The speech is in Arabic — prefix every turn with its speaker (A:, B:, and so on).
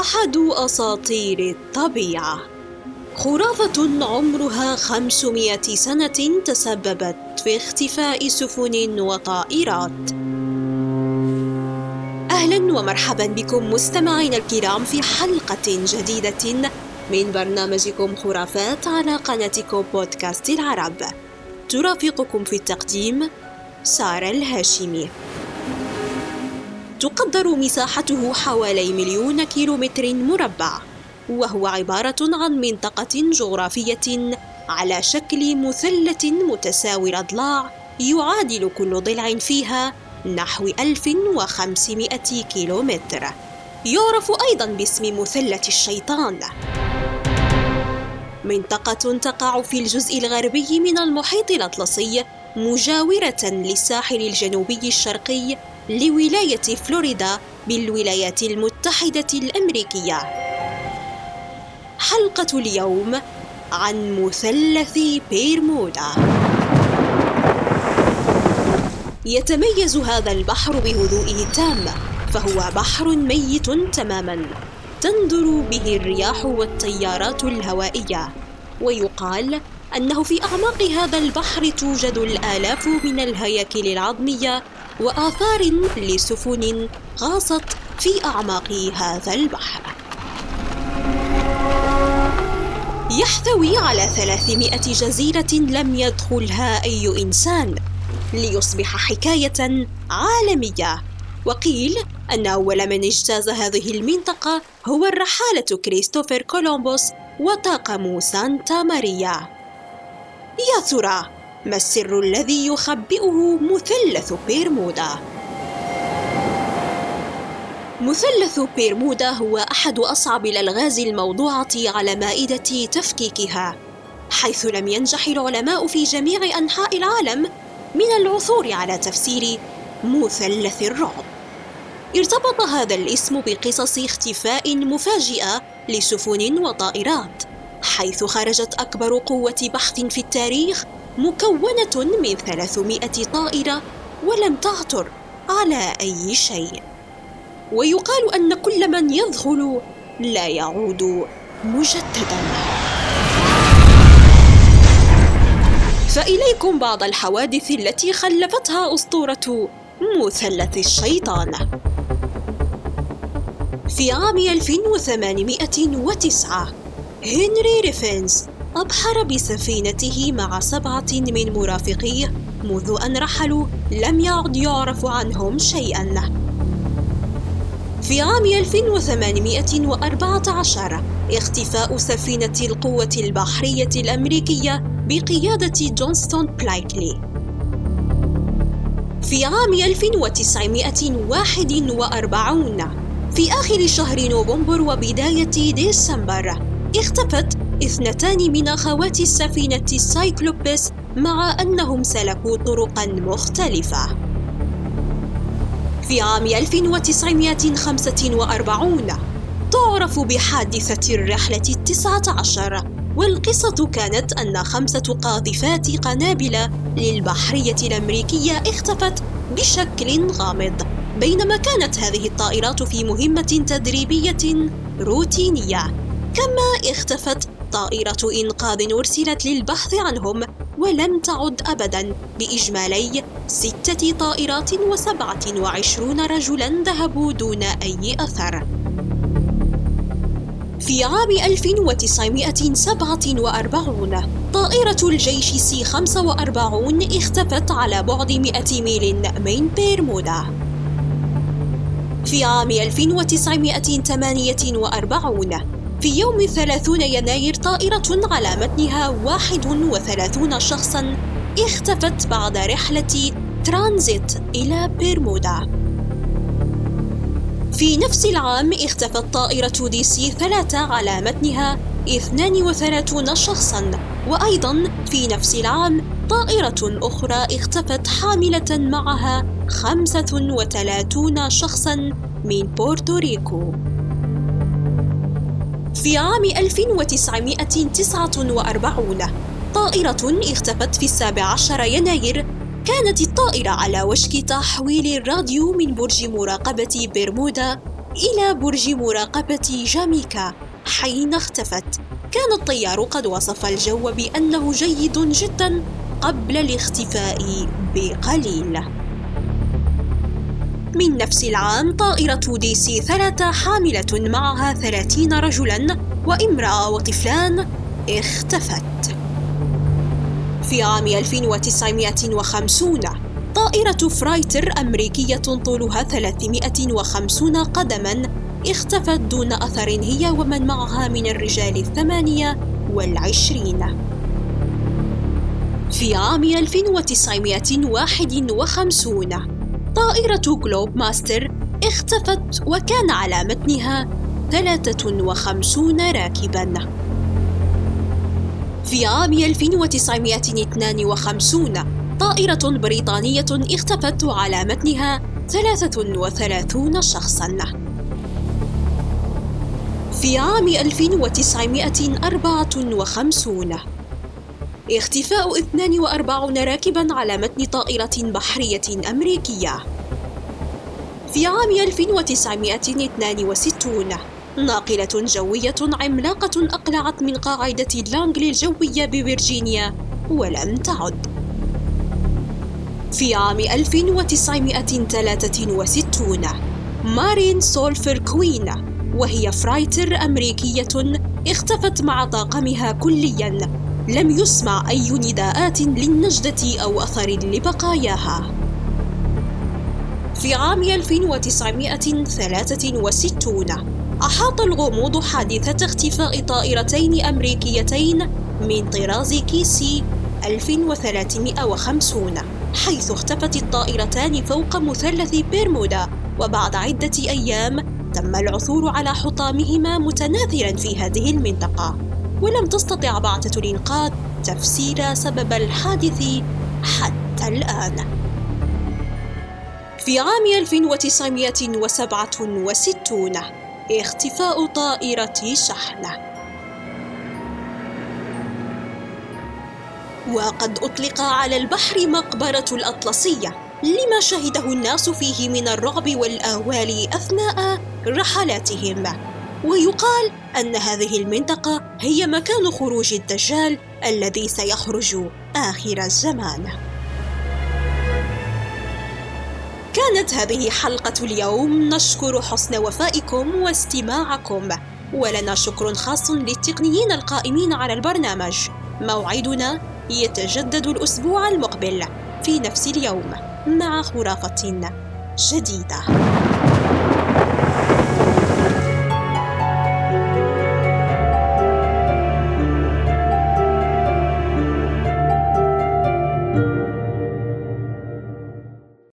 A: أحد أساطير الطبيعة. خرافة عمرها 500 سنة تسببت في اختفاء سفن وطائرات. أهلا ومرحبا بكم مستمعينا الكرام في حلقة جديدة من برنامجكم خرافات على قناتكم بودكاست العرب. ترافقكم في التقديم سارة الهاشمي. تقدر مساحته حوالي مليون كيلومتر مربع وهو عبارة عن منطقة جغرافية على شكل مثلث متساوي الأضلاع يعادل كل ضلع فيها نحو 1500 كيلومتر. يعرف أيضا باسم مثلث الشيطان. منطقة تقع في الجزء الغربي من المحيط الأطلسي مجاورة للساحل الجنوبي الشرقي لولاية فلوريدا بالولايات المتحدة الأمريكية. حلقة اليوم عن مثلث بيرمودا. يتميز هذا البحر بهدوئه التام، فهو بحر ميت تماما، تندر به الرياح والتيارات الهوائية، ويقال أنه في أعماق هذا البحر توجد الآلاف من الهياكل العظمية وآثار لسفن غاصت في أعماق هذا البحر. يحتوي على 300 جزيرة لم يدخلها أي إنسان ليصبح حكاية عالمية. وقيل أن أول من اجتاز هذه المنطقة هو الرحالة كريستوفر كولومبوس وطاقم سانتا ماريا. يا ترى ما السر الذي يخبئه مثلث بيرمودا؟ مثلث بيرمودا هو أحد أصعب الألغاز الموضوعة على مائدة تفكيكها حيث لم ينجح العلماء في جميع أنحاء العالم من العثور على تفسير مثلث الرعب. ارتبط هذا الاسم بقصص اختفاء مفاجئة لسفن وطائرات حيث خرجت أكبر قوة بحث في التاريخ مكونة من 300 طائرة ولم تعثر على أي شيء. ويقال أن كل من يذهل لا يعود مجددا. فإليكم بعض الحوادث التي خلفتها أسطورة مثلث الشيطان. في عام 1809 هنري ريفنز أبحر بسفينته مع سبعة من مرافقيه منذ أن رحلوا لم يعد يعرف عنهم شيئا. في عام 1814 اختفاء سفينة القوة البحرية الأمريكية بقيادة جونستون بلايكلي. في عام 1941 في آخر شهر نوفمبر وبداية ديسمبر اختفت اثنتان من أخوات السفينة السايكلوبس مع أنهم سلكوا طرقا مختلفة. في عام 1945 تعرف بحادثة الرحلة التسعة عشر والقصة كانت أن خمسة قاذفات قنابل للبحرية الأمريكية اختفت بشكل غامض بينما كانت هذه الطائرات في مهمة تدريبية روتينية. كما اختفت طائرة إنقاذ أرسلت للبحث عنهم ولم تعد أبدا بإجمالي ستة طائرات وسبعة وعشرون رجلا ذهبوا دون أي أثر. في عام 1947 طائرة الجيش سي 45 اختفت على بعد 100 ميل من بيرمودا. في عام 1948 في يوم 30 يناير طائرة على متنها 31 شخصا اختفت بعد رحلة ترانزيت إلى بيرمودا في نفس العام اختفت طائرة دي سي ثلاثة على متنها 32 شخصا وأيضا في نفس العام طائرة أخرى اختفت حاملة معها 35 شخصا من بورتوريكو في عام 1949 طائرة اختفت في السابع عشر يناير كانت الطائرة على وشك تحويل الراديو من برج مراقبة برمودا إلى برج مراقبة جاميكا حين اختفت. كان الطيار قد وصف الجو بأنه جيد جدا قبل الاختفاء بقليل. من نفس العام طائرة دي سي ثلاثة حاملة معها ثلاثين رجلا وامرأة وطفلان اختفت. في عام 1950 طائرة freighter أمريكية طولها 350 قدماً اختفت دون أثر هي ومن معها من الرجال الثمانية والعشرين. في عام 1951 طائرة Globemaster اختفت وكان على متنها 53 راكباً. في عام 1952 طائرة بريطانية اختفت على متنها 33 شخصاً. في عام 1954 اختفاء 42 راكبا على متن طائرة بحرية أمريكية. في عام 1962 ناقلة جوية عملاقة أقلعت من قاعدة لانغلي الجوية بفرجينيا ولم تعد. في عام 1963 مارين سولفر كوين وهي freighter أمريكية اختفت مع طاقمها كلياً. لم يسمع أي نداءات للنجدة أو أثر لبقاياها. في عام 1963 أحاط الغموض حادثة اختفاء طائرتين أمريكيتين من طراز كيسي 1350 حيث اختفت الطائرتان فوق مثلث بيرمودا وبعد عدة أيام تم العثور على حطامهما متناثرا في هذه المنطقة. ولم تستطع بعثة الإنقاذ تفسير سبب الحادث حتى الآن. في عام 1967 اختفاء طائرة شحنة. وقد أطلق على البحر مقبرة الأطلسية. لما شهده الناس فيه من الرعب والآوال أثناء رحلاتهم. ويقال أن هذه المنطقة هي مكان خروج الدجال الذي سيخرج آخر الزمان. كانت هذه حلقة اليوم. نشكر حسن وفائكم واستماعكم. ولنا شكر خاص للتقنيين القائمين على البرنامج. موعدنا يتجدد الأسبوع المقبل في نفس اليوم مع خرافة جديدة.